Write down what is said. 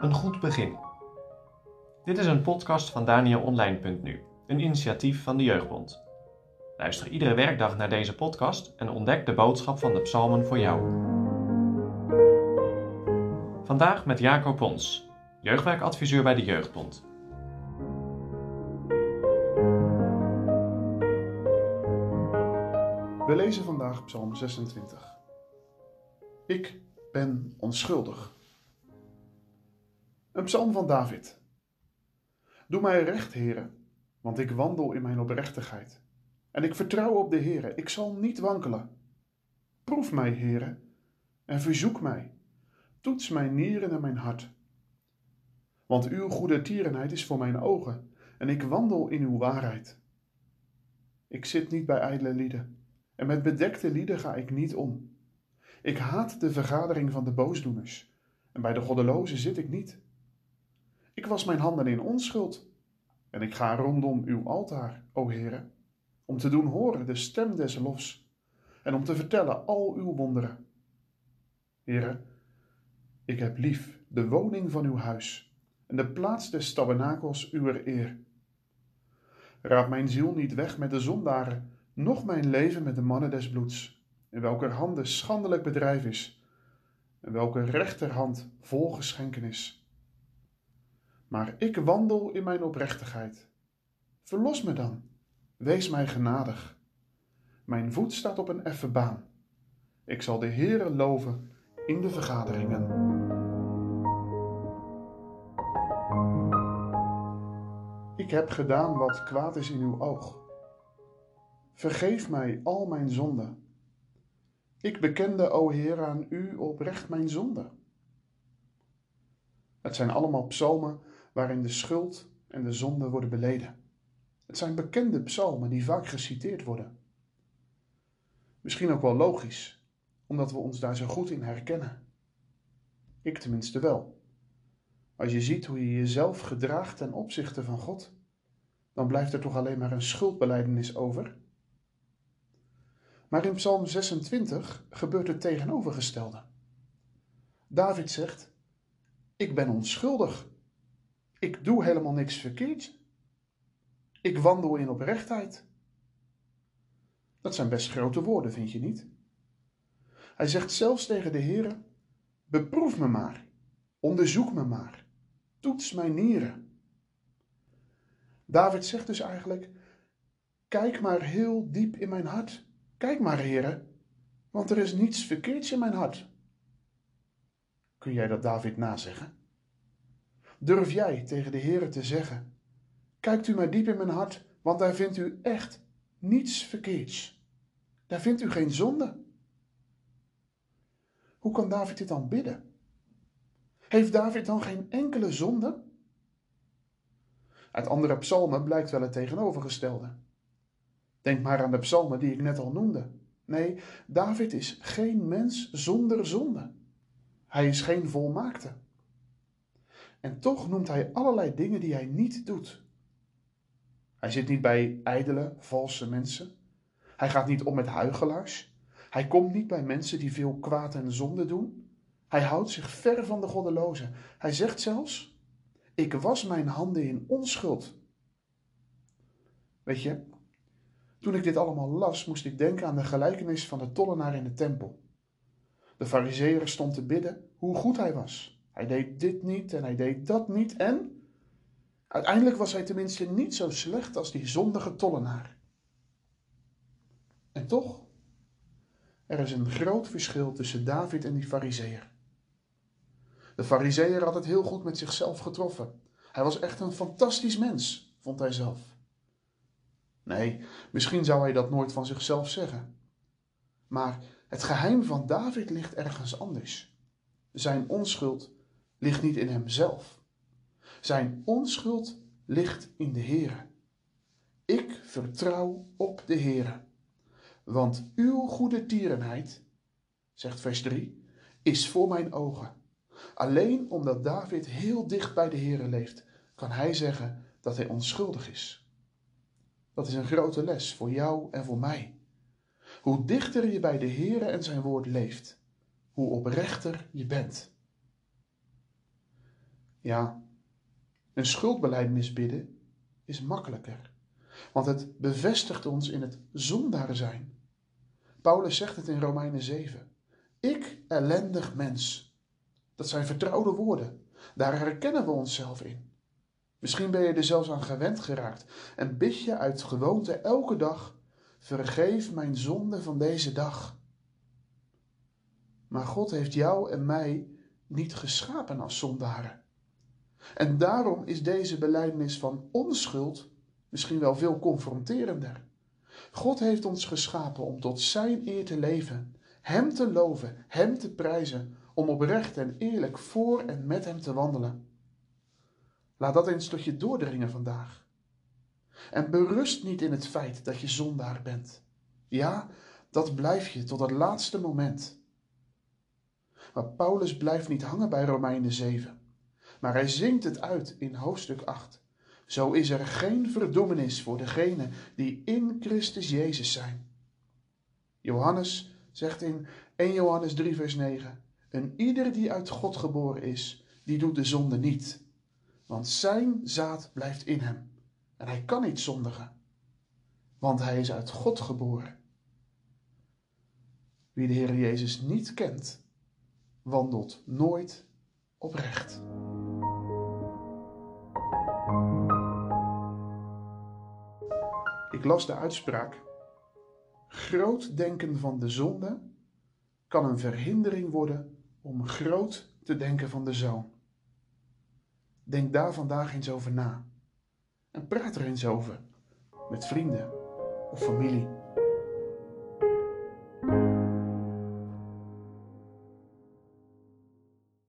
Een goed begin. Dit is een podcast van DanielOnline.nu, een initiatief van de Jeugdbond. Luister iedere werkdag naar deze podcast en ontdek de boodschap van de psalmen voor jou. Vandaag met Jacob Pons, jeugdwerkadviseur bij de Jeugdbond. We lezen vandaag Psalm 26. Ik ben onschuldig. Een psalm van David. Doe mij recht, heren, want ik wandel in mijn oprechtigheid. En ik vertrouw op de heren, ik zal niet wankelen. Proef mij, heren, en verzoek mij. Toets mijn nieren en mijn hart. Want uw goede tierenheid is voor mijn ogen, en ik wandel in uw waarheid. Ik zit niet bij ijdele lieden, en met bedekte lieden ga ik niet om. Ik haat de vergadering van de boosdoeners, en bij de goddelozen zit ik niet. Ik was mijn handen in onschuld, en ik ga rondom uw altaar, o Heere, om te doen horen de stem des lofs, en om te vertellen al uw wonderen. Heere, ik heb lief de woning van uw huis, en de plaats des tabernakels uwer eer. Raad mijn ziel niet weg met de zondaren, noch mijn leven met de mannen des bloeds, in welker handen schandelijk bedrijf is, en welke rechterhand vol geschenken is. Maar ik wandel in mijn oprechtigheid. Verlos me dan, wees mij genadig. Mijn voet staat op een effen baan. Ik zal de Heere loven in de vergaderingen. Ik heb gedaan wat kwaad is in uw oog. Vergeef mij al mijn zonden. Ik bekende, o Heer, aan u oprecht mijn zonde. Het zijn allemaal psalmen waarin de schuld en de zonde worden beleden. Het zijn bekende psalmen die vaak geciteerd worden. Misschien ook wel logisch, omdat we ons daar zo goed in herkennen. Ik tenminste wel. Als je ziet hoe je jezelf gedraagt ten opzichte van God, dan blijft er toch alleen maar een schuldbeleidenis over. Maar in Psalm 26 gebeurt het tegenovergestelde. David zegt: Ik ben onschuldig. Ik doe helemaal niks verkeerd. Ik wandel in oprechtheid. Dat zijn best grote woorden, vind je niet? Hij zegt zelfs tegen de Heer: Beproef me maar, onderzoek me maar, toets mijn nieren. David zegt dus eigenlijk: Kijk maar heel diep in mijn hart. Kijk maar, heren, want er is niets verkeerds in mijn hart. Kun jij dat David nazeggen? Durf jij tegen de Heere te zeggen: Kijkt u maar diep in mijn hart, want daar vindt u echt niets verkeerds. Daar vindt u geen zonde. Hoe kan David dit dan bidden? Heeft David dan geen enkele zonde? Uit andere psalmen blijkt wel het tegenovergestelde. Denk maar aan de psalmen die ik net al noemde. Nee, David is geen mens zonder zonde. Hij is geen volmaakte. En toch noemt hij allerlei dingen die hij niet doet. Hij zit niet bij ijdele, valse mensen. Hij gaat niet om met huigelaars. Hij komt niet bij mensen die veel kwaad en zonde doen. Hij houdt zich ver van de goddelozen. Hij zegt zelfs: Ik was mijn handen in onschuld. Weet je, toen ik dit allemaal las, moest ik denken aan de gelijkenis van de tollenaar in de tempel. De fariseer stond te bidden hoe goed hij was. Hij deed dit niet en hij deed dat niet en uiteindelijk was hij tenminste niet zo slecht als die zondige tollenaar. En toch, er is een groot verschil tussen David en die fariseer. De fariseer had het heel goed met zichzelf getroffen. Hij was echt een fantastisch mens, vond hij zelf. Nee, misschien zou hij dat nooit van zichzelf zeggen. Maar het geheim van David ligt ergens anders. Zijn onschuld ligt niet in hemzelf. Zijn onschuld ligt in de Heere. Ik vertrouw op de Heere. Want uw goede tierenheid, zegt vers 3, is voor mijn ogen. Alleen omdat David heel dicht bij de Heere leeft, kan hij zeggen dat hij onschuldig is. Dat is een grote les voor jou en voor mij. Hoe dichter je bij de Heere en zijn woord leeft, hoe oprechter je bent. Ja, een schuldbelijdenis bidden is makkelijker, want het bevestigt ons in het zondaar zijn. Paulus zegt het in Romeinen 7. Ik, ellendig mens. Dat zijn vertrouwde woorden. Daar herkennen we onszelf in. Misschien ben je er zelfs aan gewend geraakt en bid je uit gewoonte elke dag: Vergeef mijn zonde van deze dag. Maar God heeft jou en mij niet geschapen als zondaren. En daarom is deze belijdenis van onschuld misschien wel veel confronterender. God heeft ons geschapen om tot Zijn eer te leven, Hem te loven, Hem te prijzen, om oprecht en eerlijk voor en met Hem te wandelen. Laat dat eens tot je doordringen vandaag. En berust niet in het feit dat je zondaar bent. Ja, dat blijf je tot het laatste moment. Maar Paulus blijft niet hangen bij Romeinen 7, maar hij zingt het uit in hoofdstuk 8. Zo is er geen verdoemenis voor degenen die in Christus Jezus zijn. Johannes zegt in 1 Johannes 3, vers 9: En ieder die uit God geboren is, die doet de zonde niet, want zijn zaad blijft in hem en hij kan niet zondigen, want hij is uit God geboren. Wie de Heer Jezus niet kent, wandelt nooit oprecht. Ik las de uitspraak: Groot denken van de zonde kan een verhindering worden om groot te denken van de zoon. Denk daar vandaag eens over na en praat er eens over met vrienden of familie.